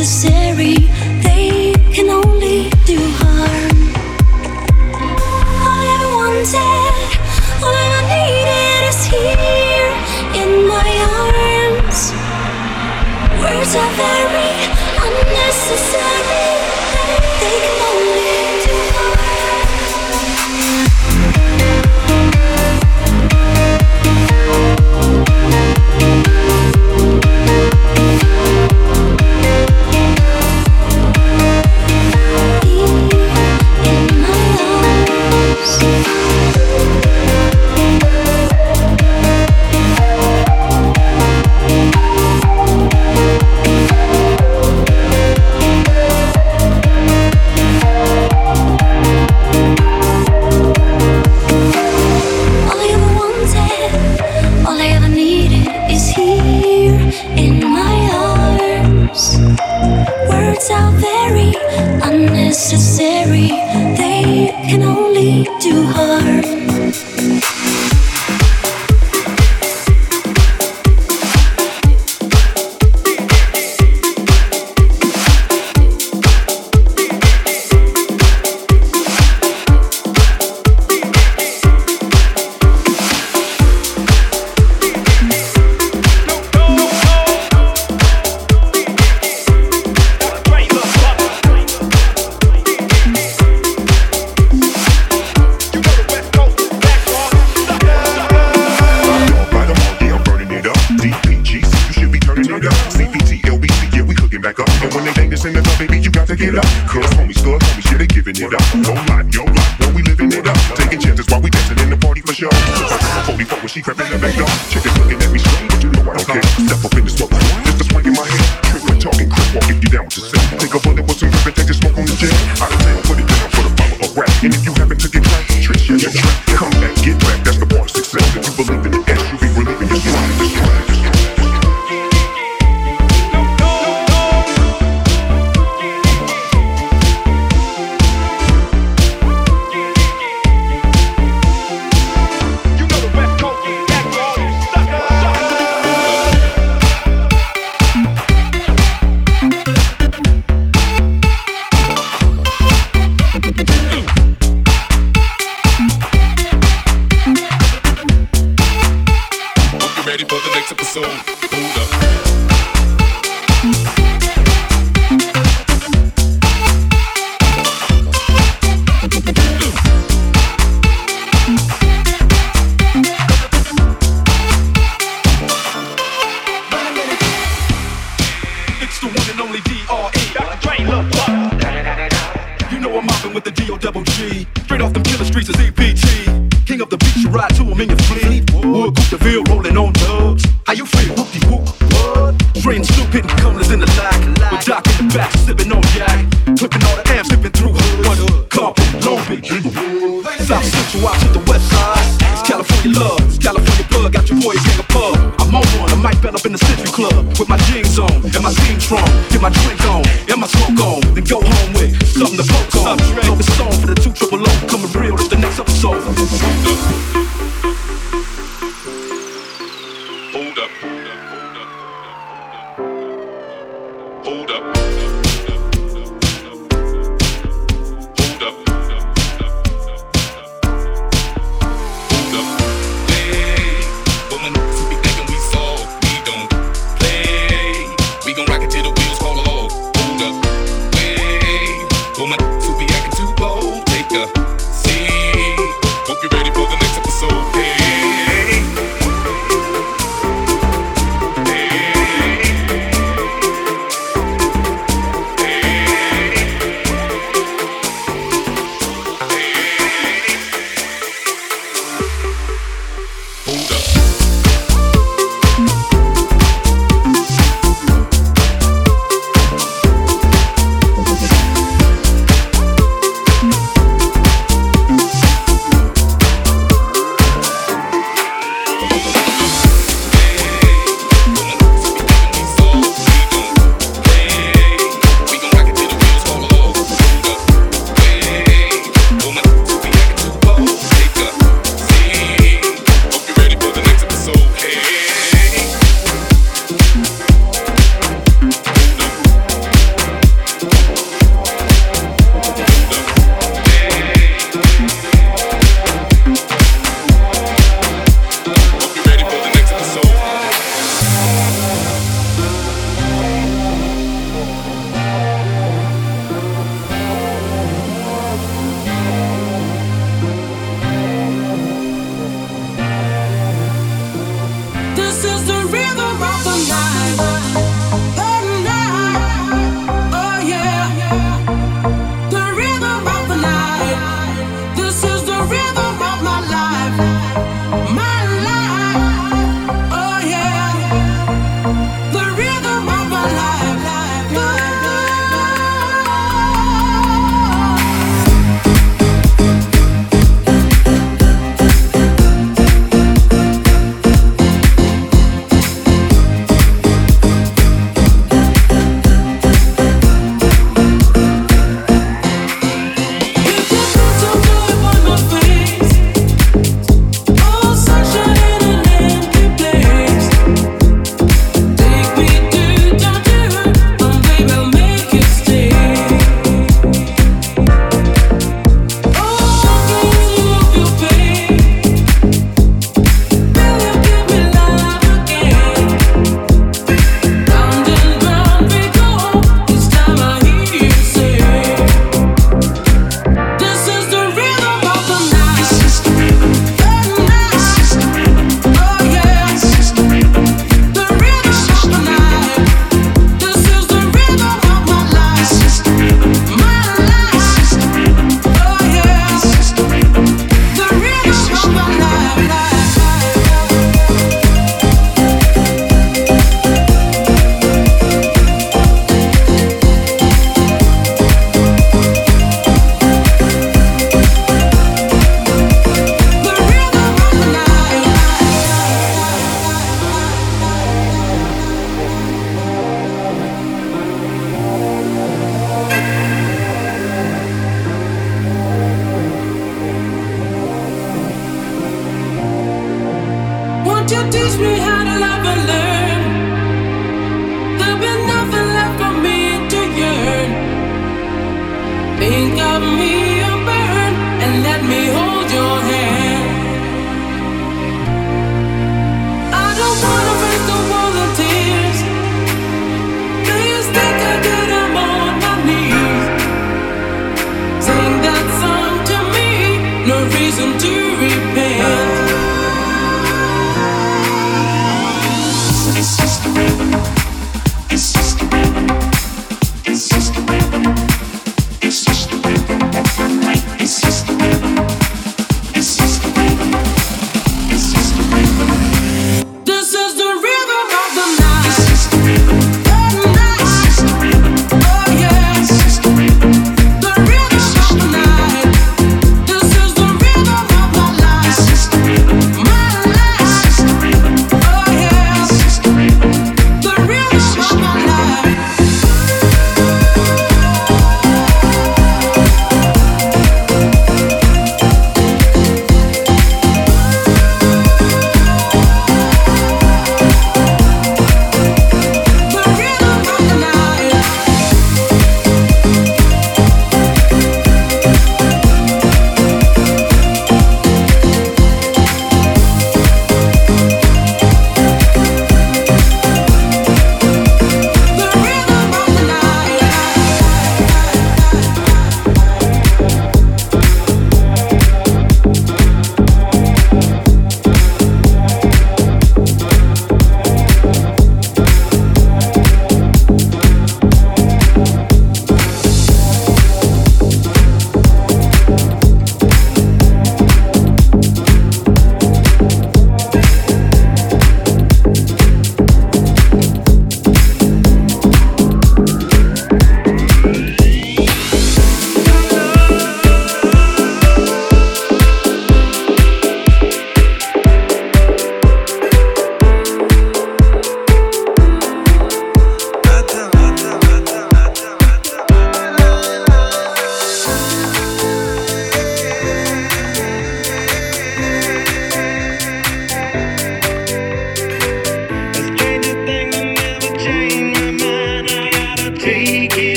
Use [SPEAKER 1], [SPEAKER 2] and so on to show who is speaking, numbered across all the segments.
[SPEAKER 1] to
[SPEAKER 2] sit Think of me.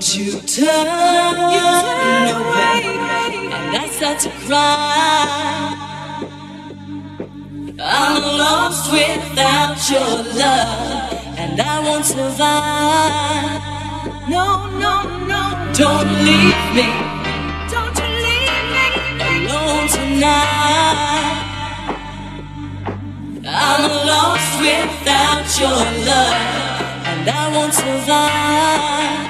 [SPEAKER 2] But you turn, you turn away, and I start to cry. I'm lost without your love, and I won't survive. No, no, no,
[SPEAKER 3] don't leave me.
[SPEAKER 4] Don't you
[SPEAKER 5] leave me
[SPEAKER 6] alone tonight. I'm lost without your love, and
[SPEAKER 7] I
[SPEAKER 6] won't survive.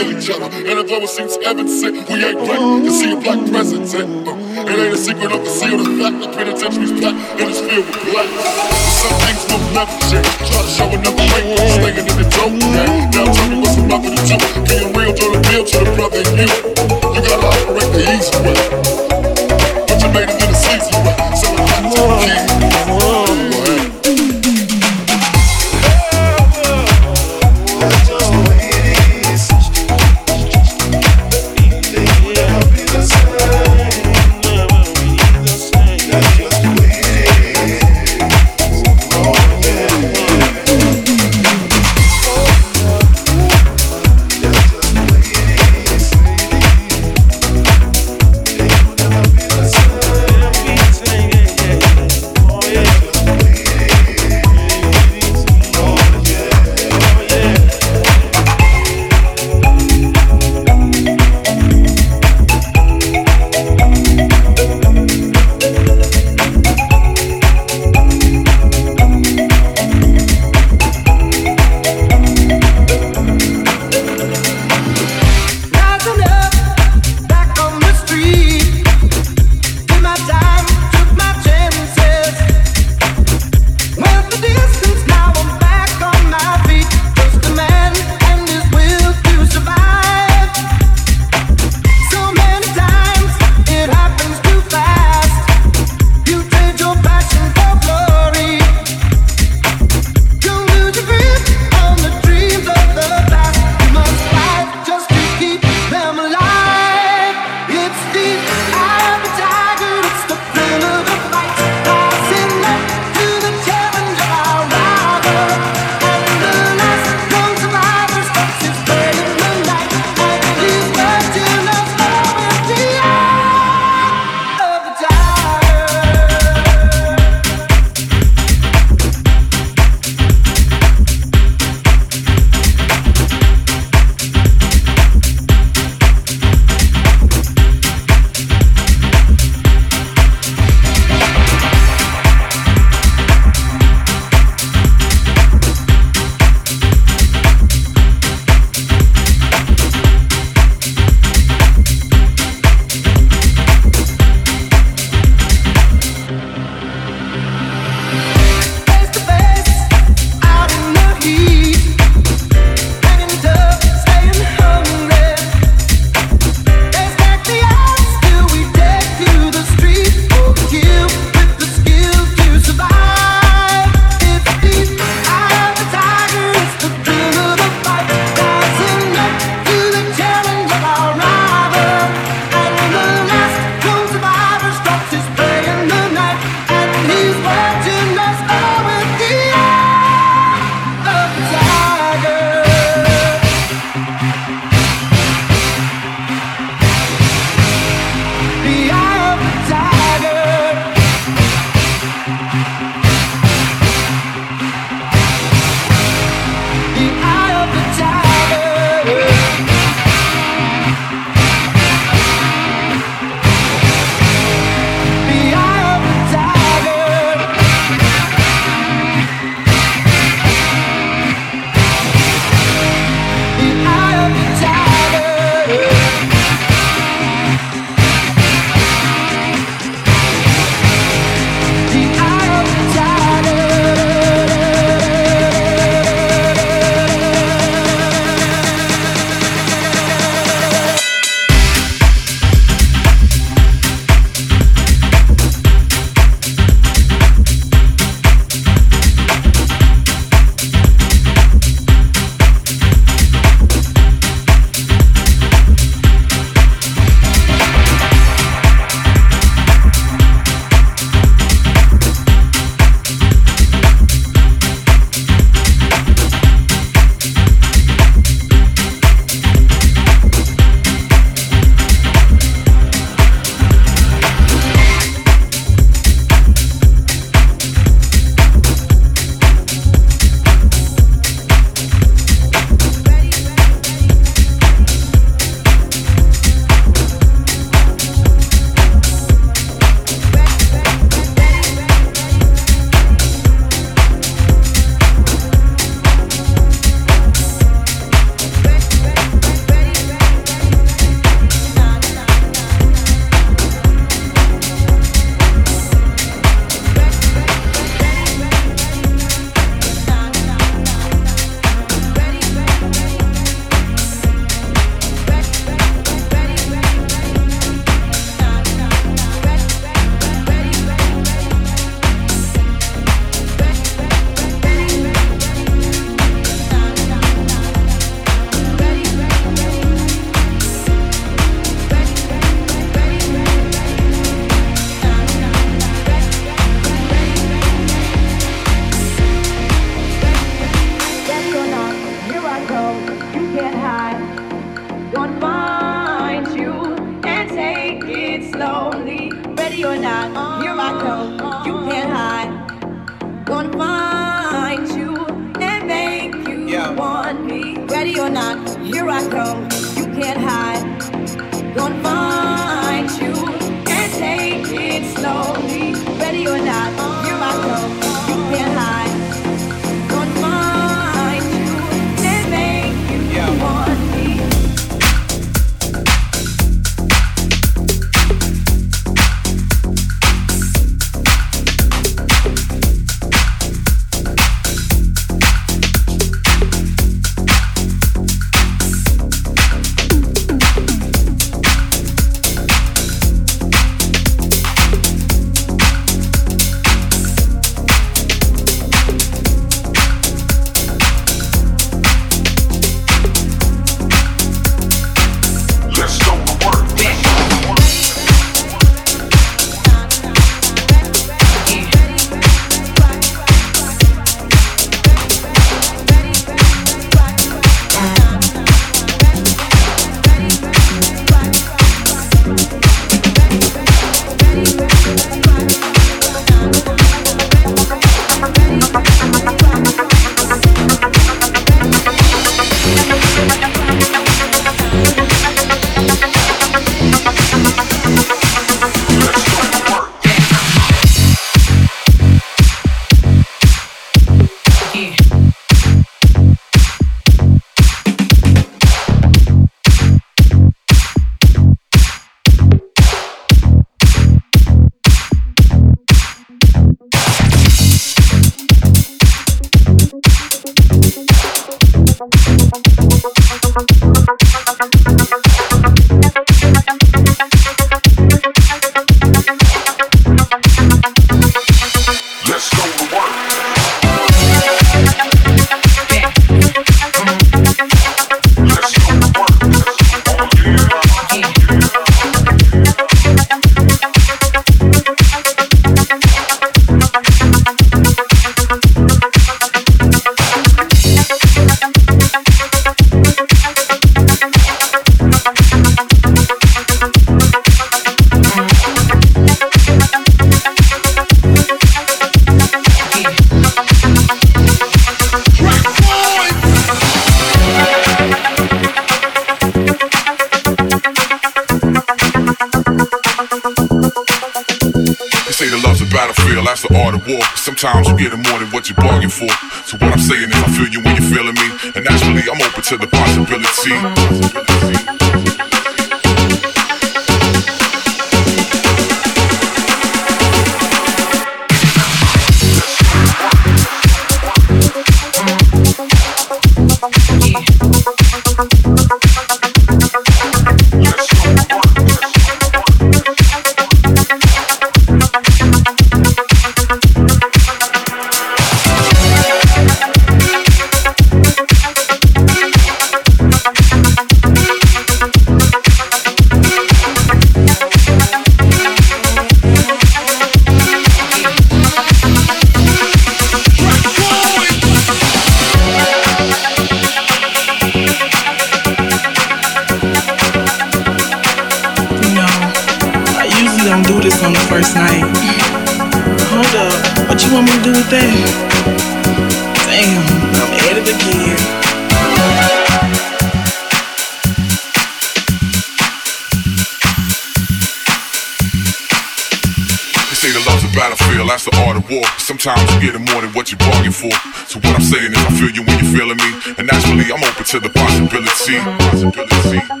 [SPEAKER 6] saying is I feel you when you're feeling me. And naturally, I'm open to the possibility. possibility.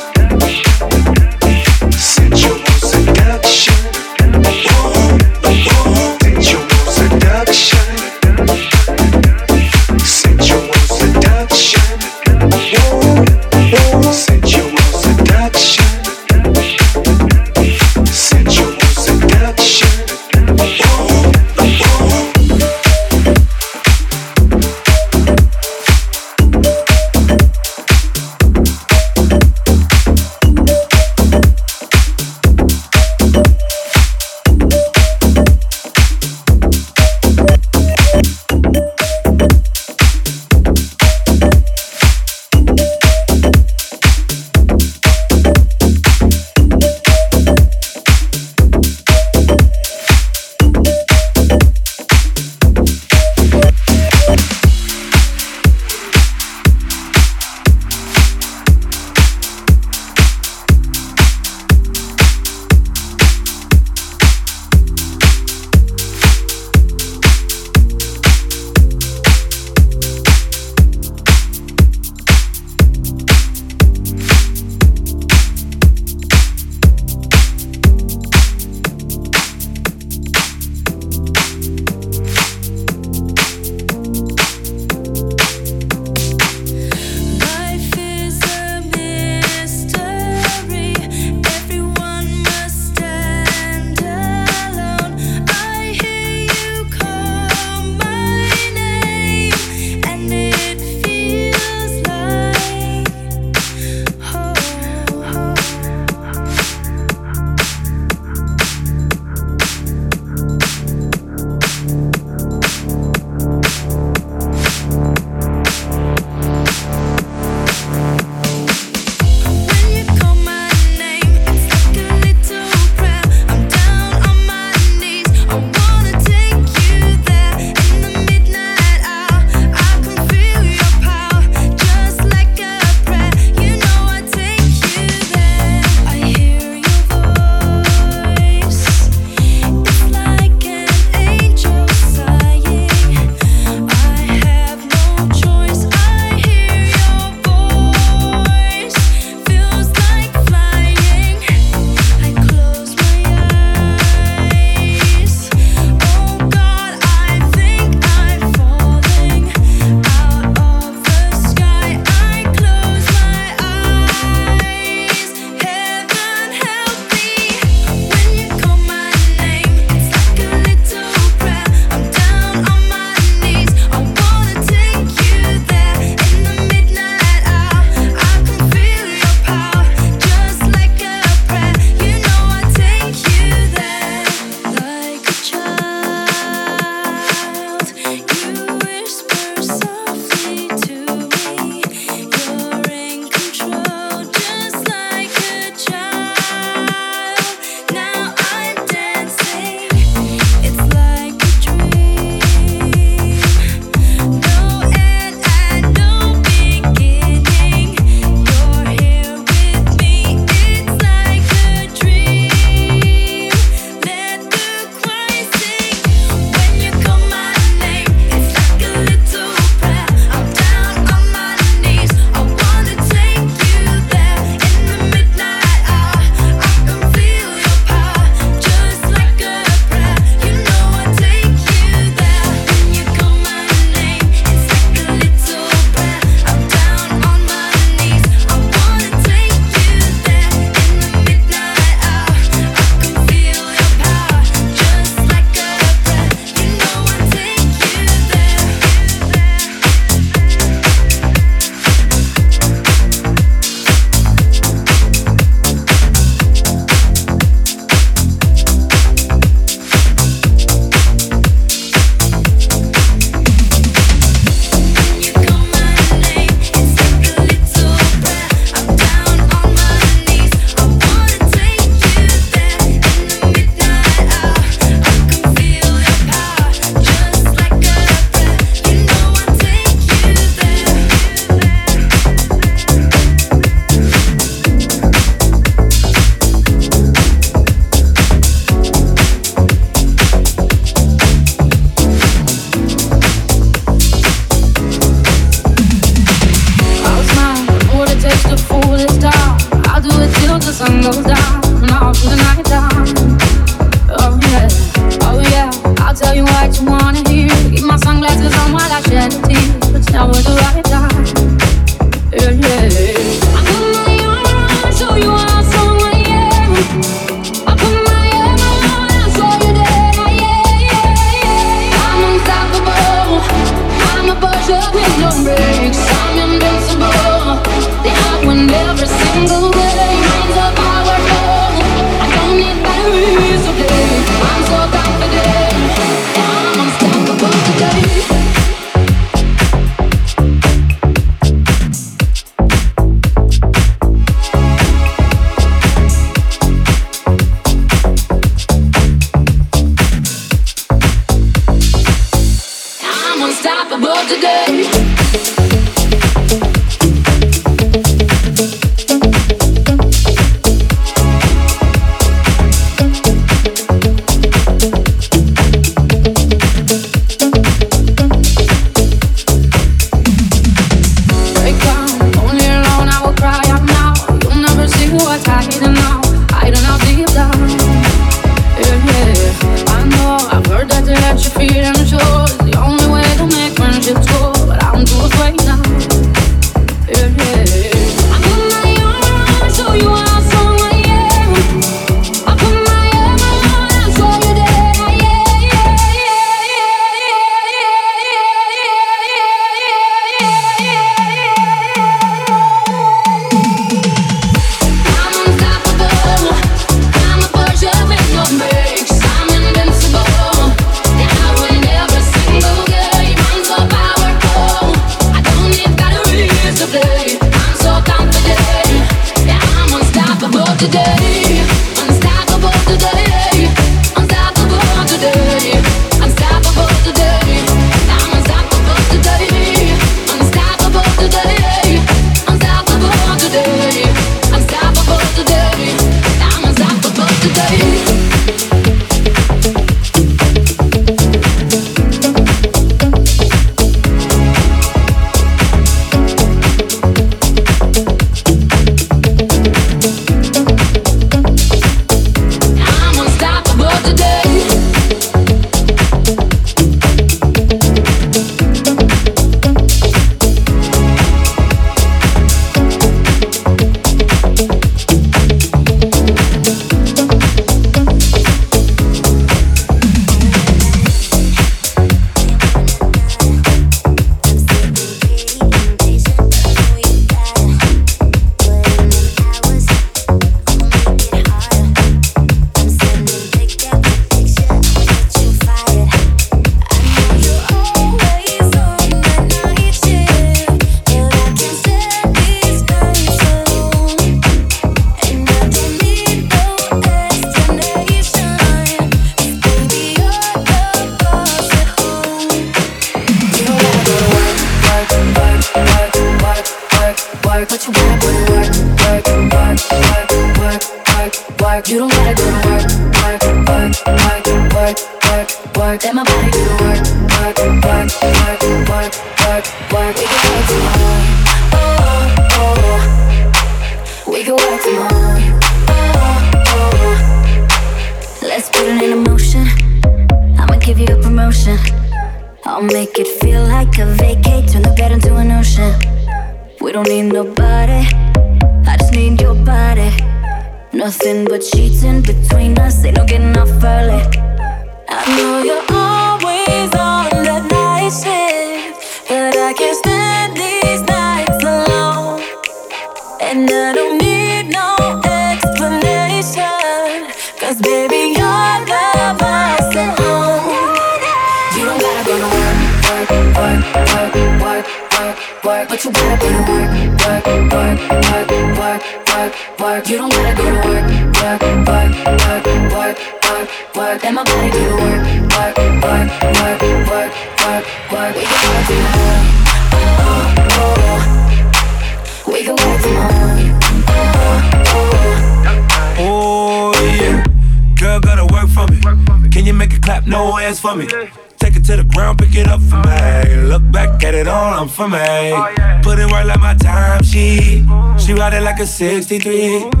[SPEAKER 8] A
[SPEAKER 9] 63.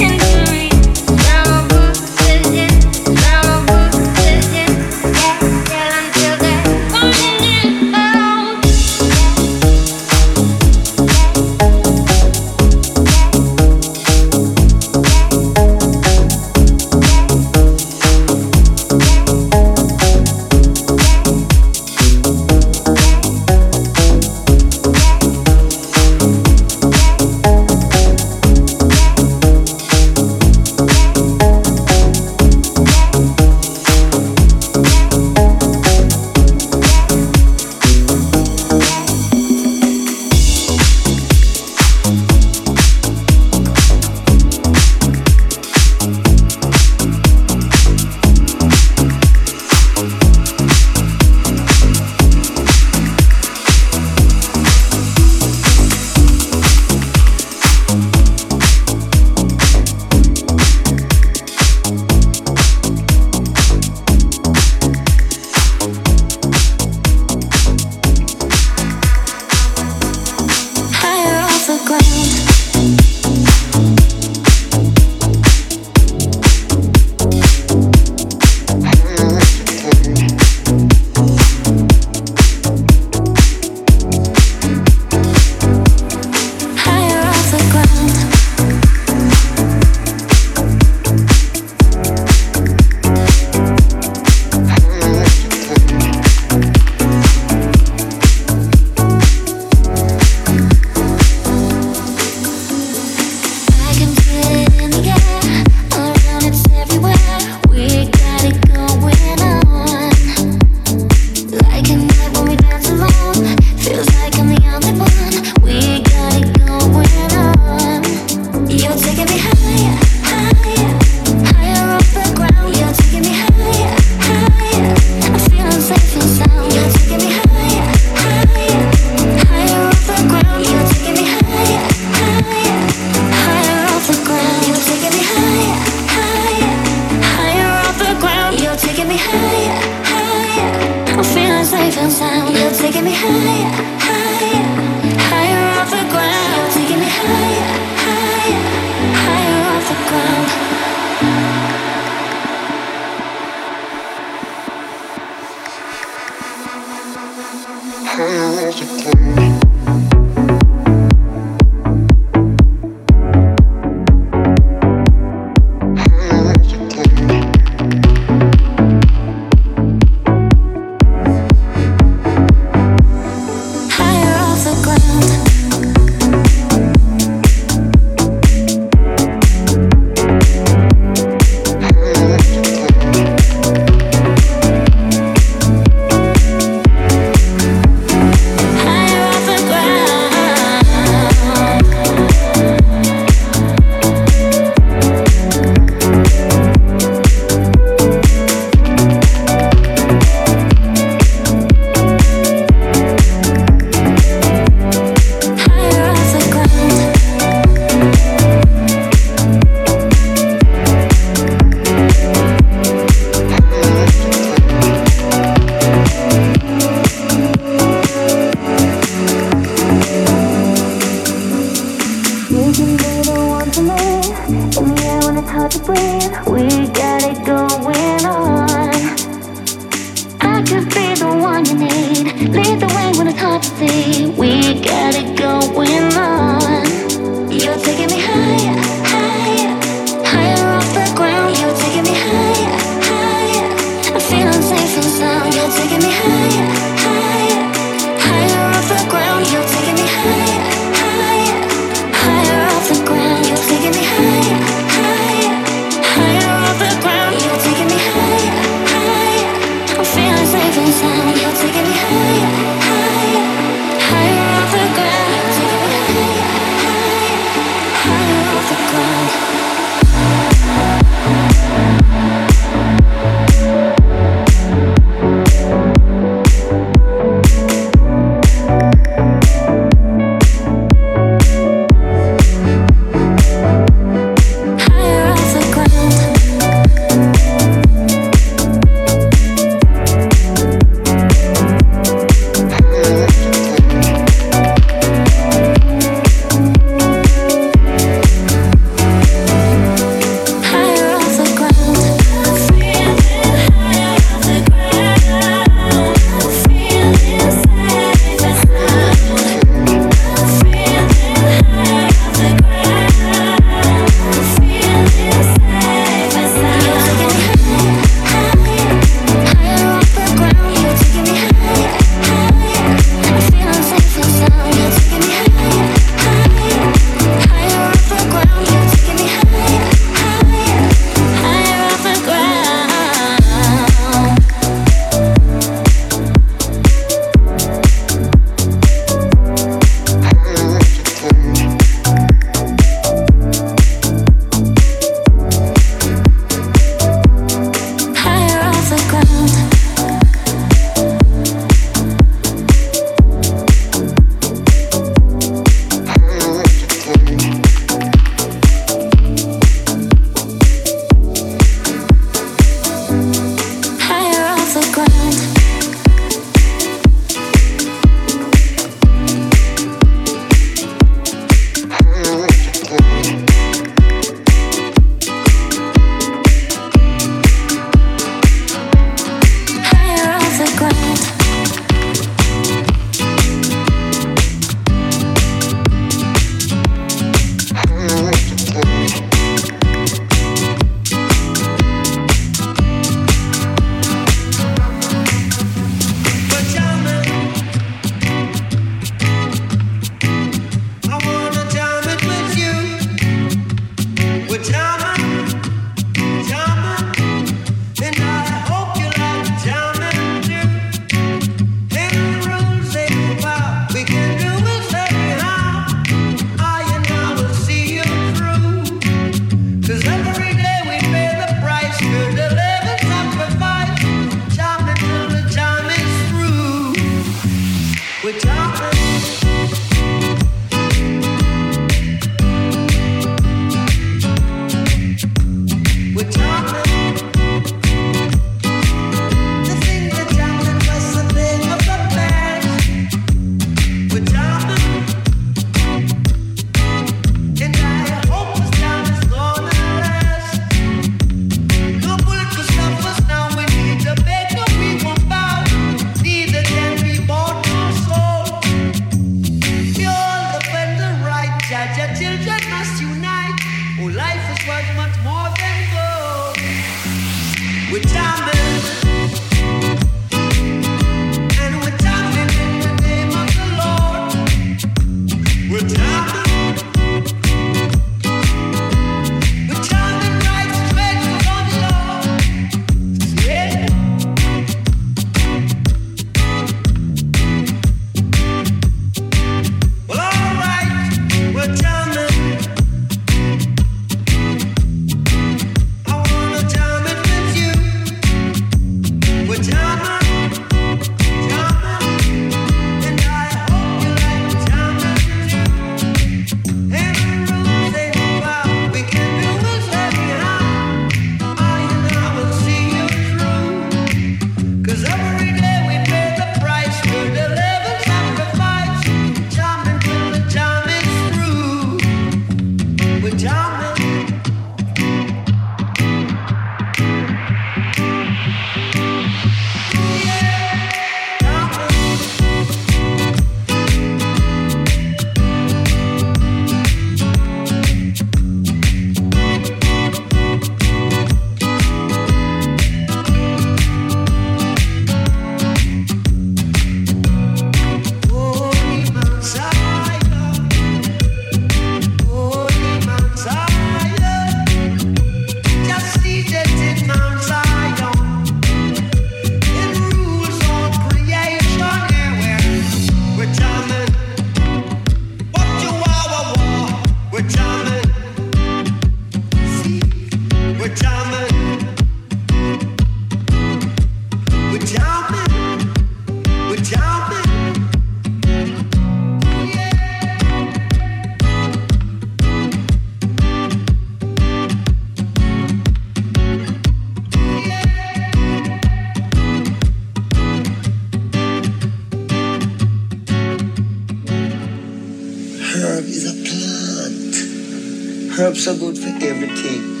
[SPEAKER 10] So
[SPEAKER 11] good for everything.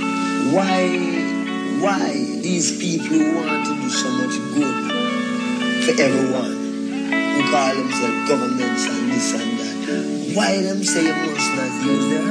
[SPEAKER 11] Why, why these people who want to do so much good for everyone, who call themselves governments and this and that, why them say you must not use
[SPEAKER 12] their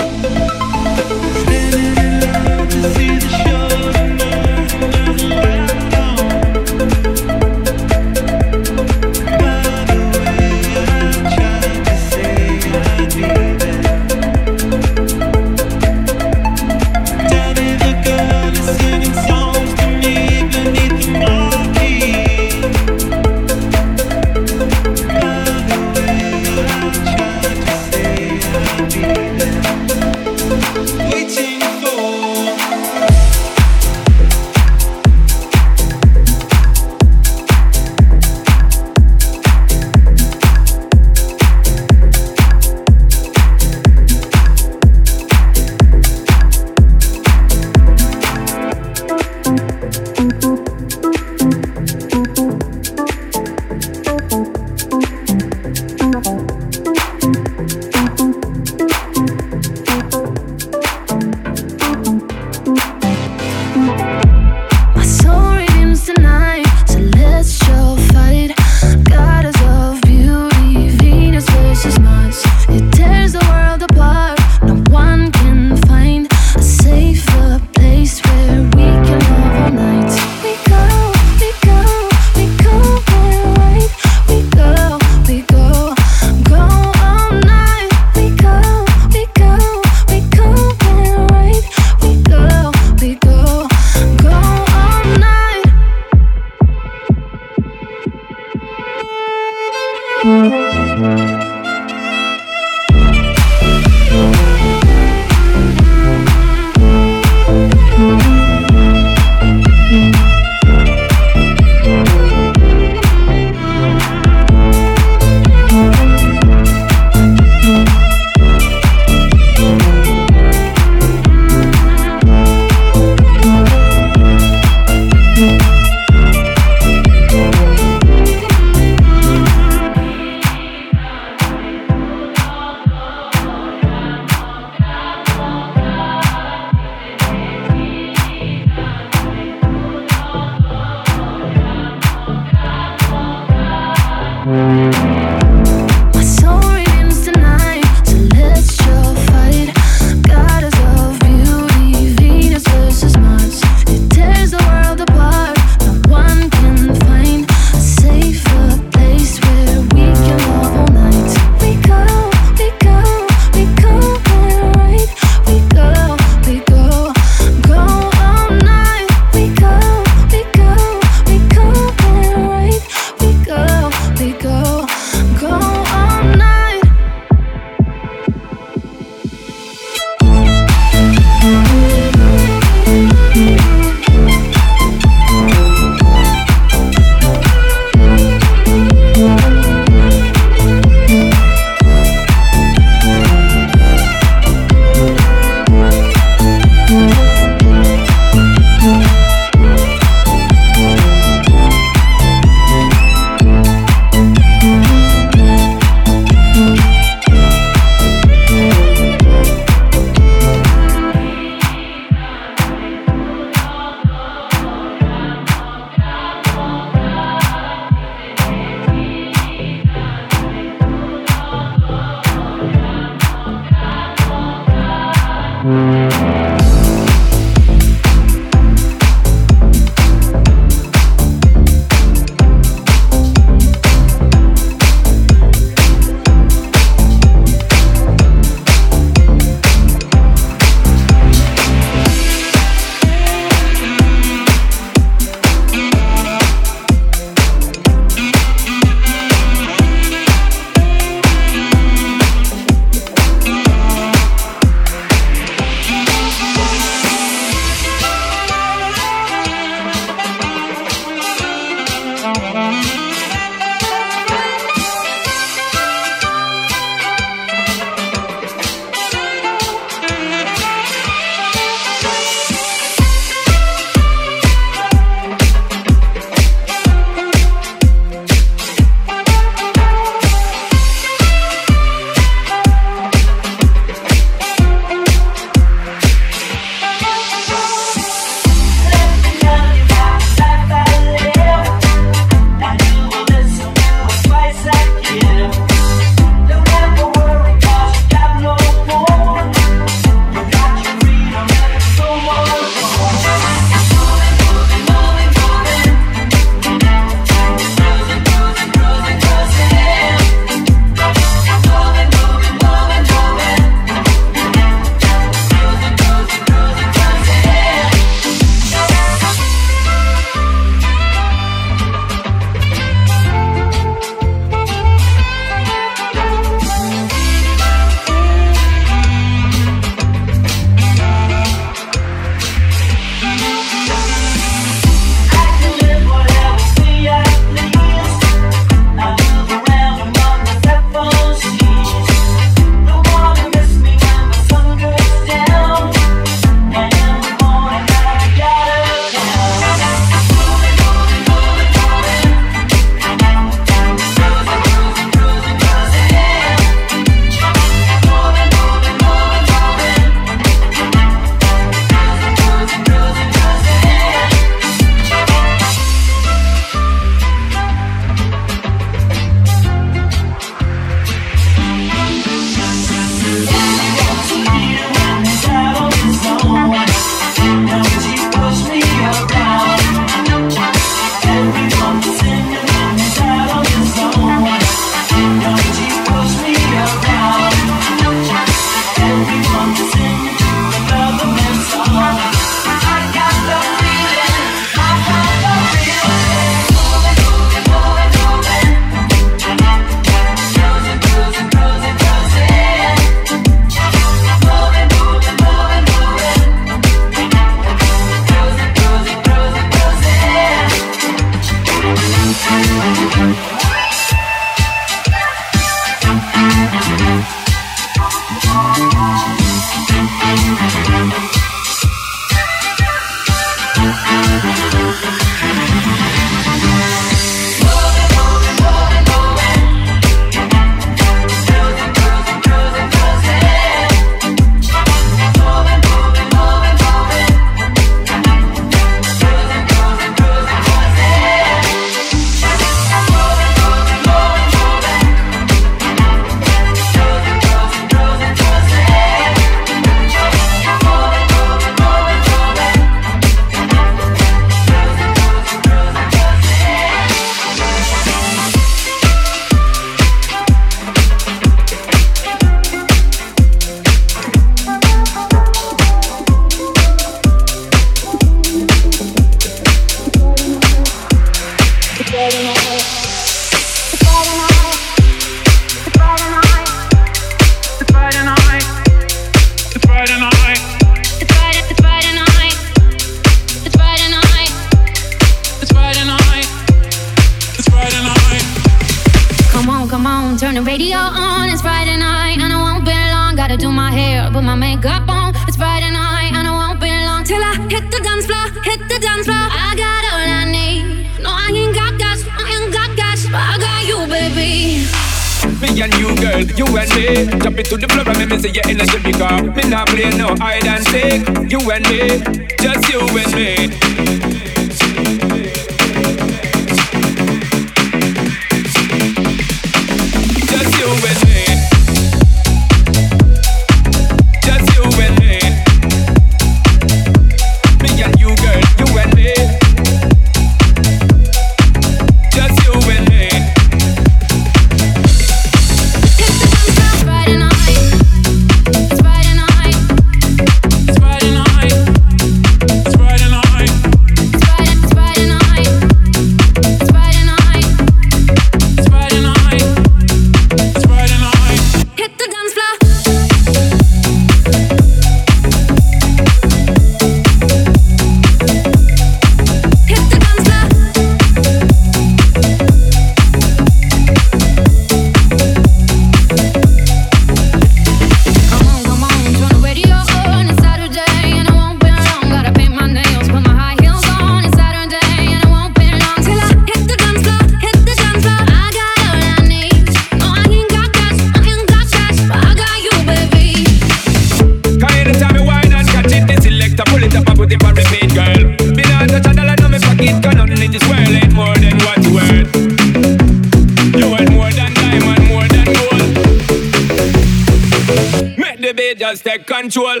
[SPEAKER 5] control.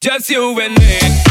[SPEAKER 5] Just you and me.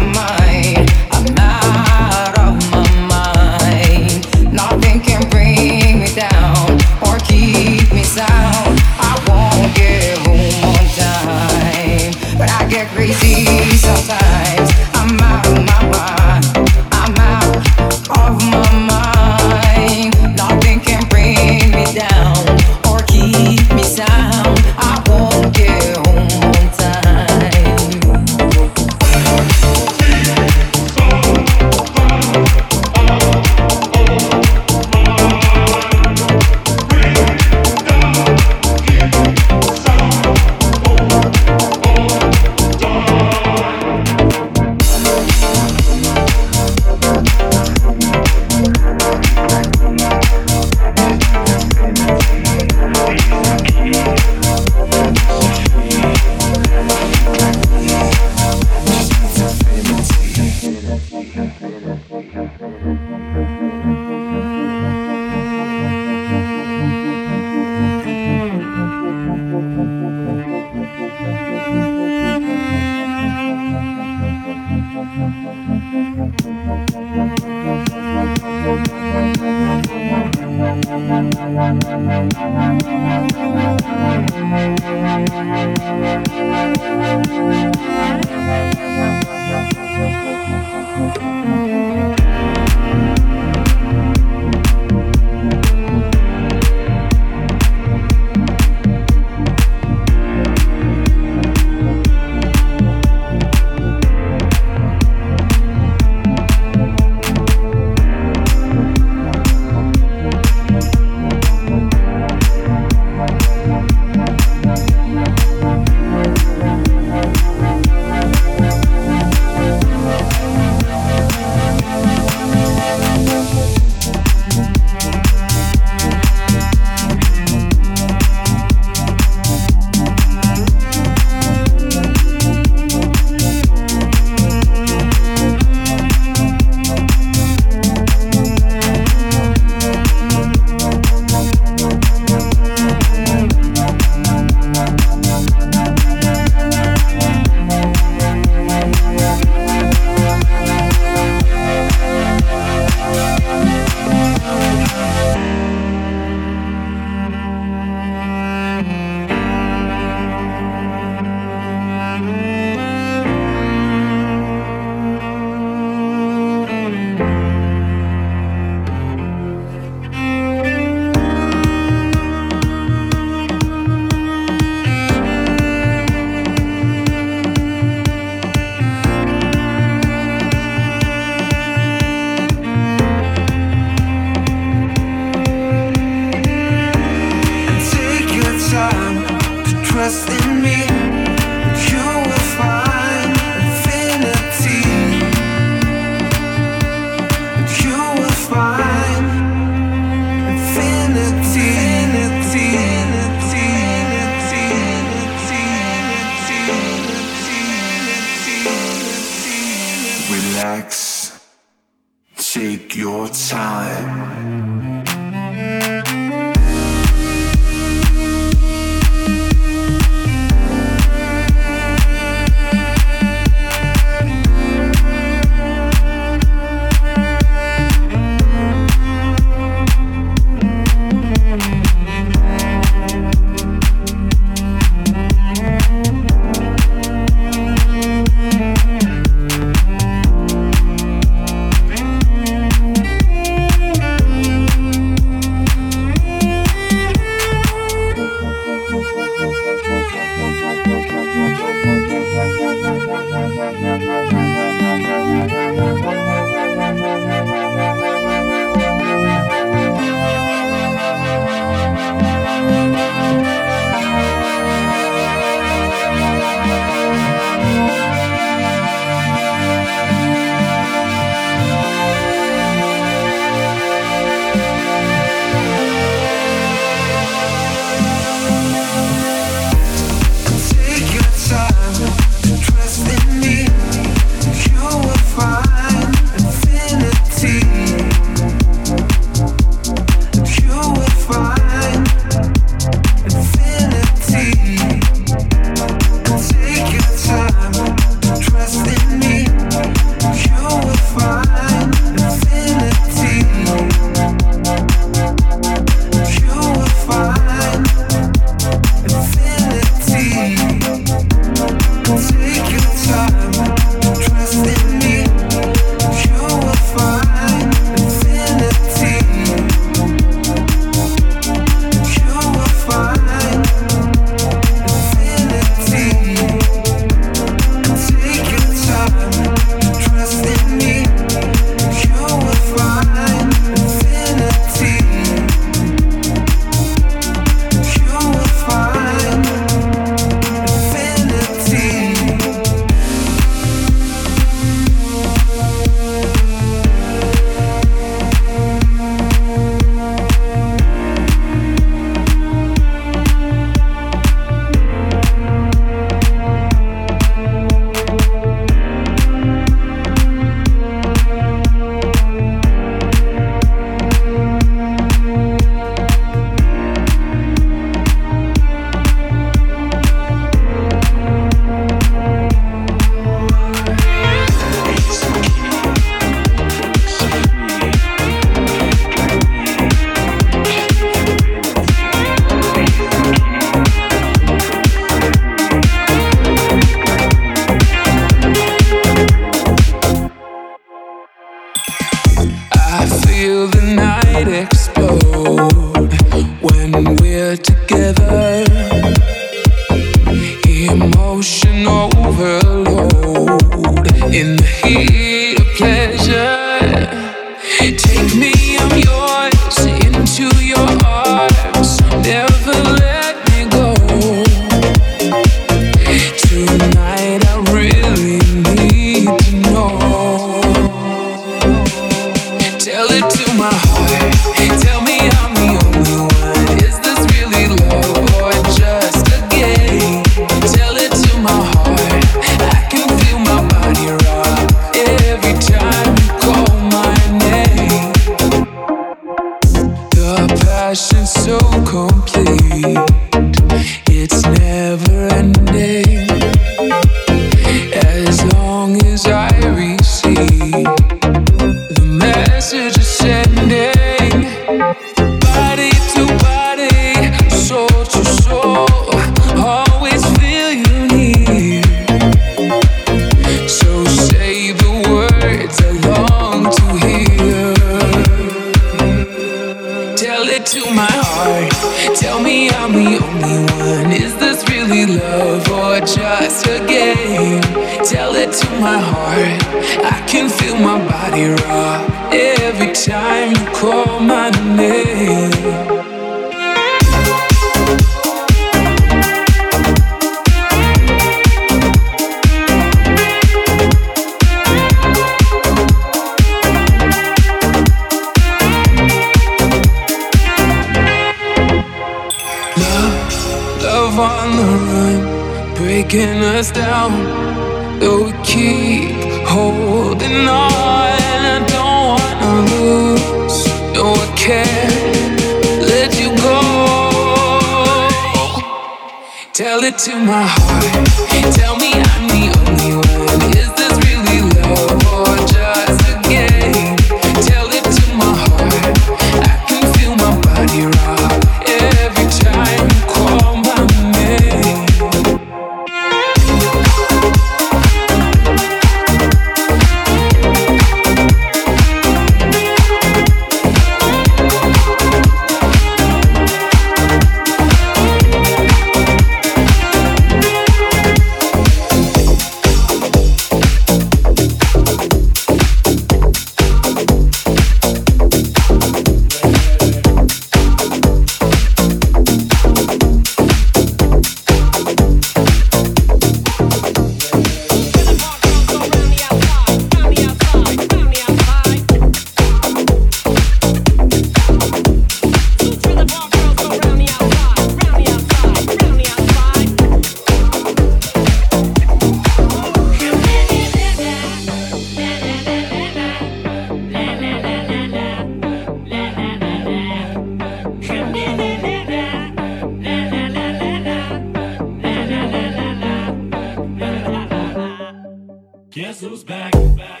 [SPEAKER 13] Guess who's back? Back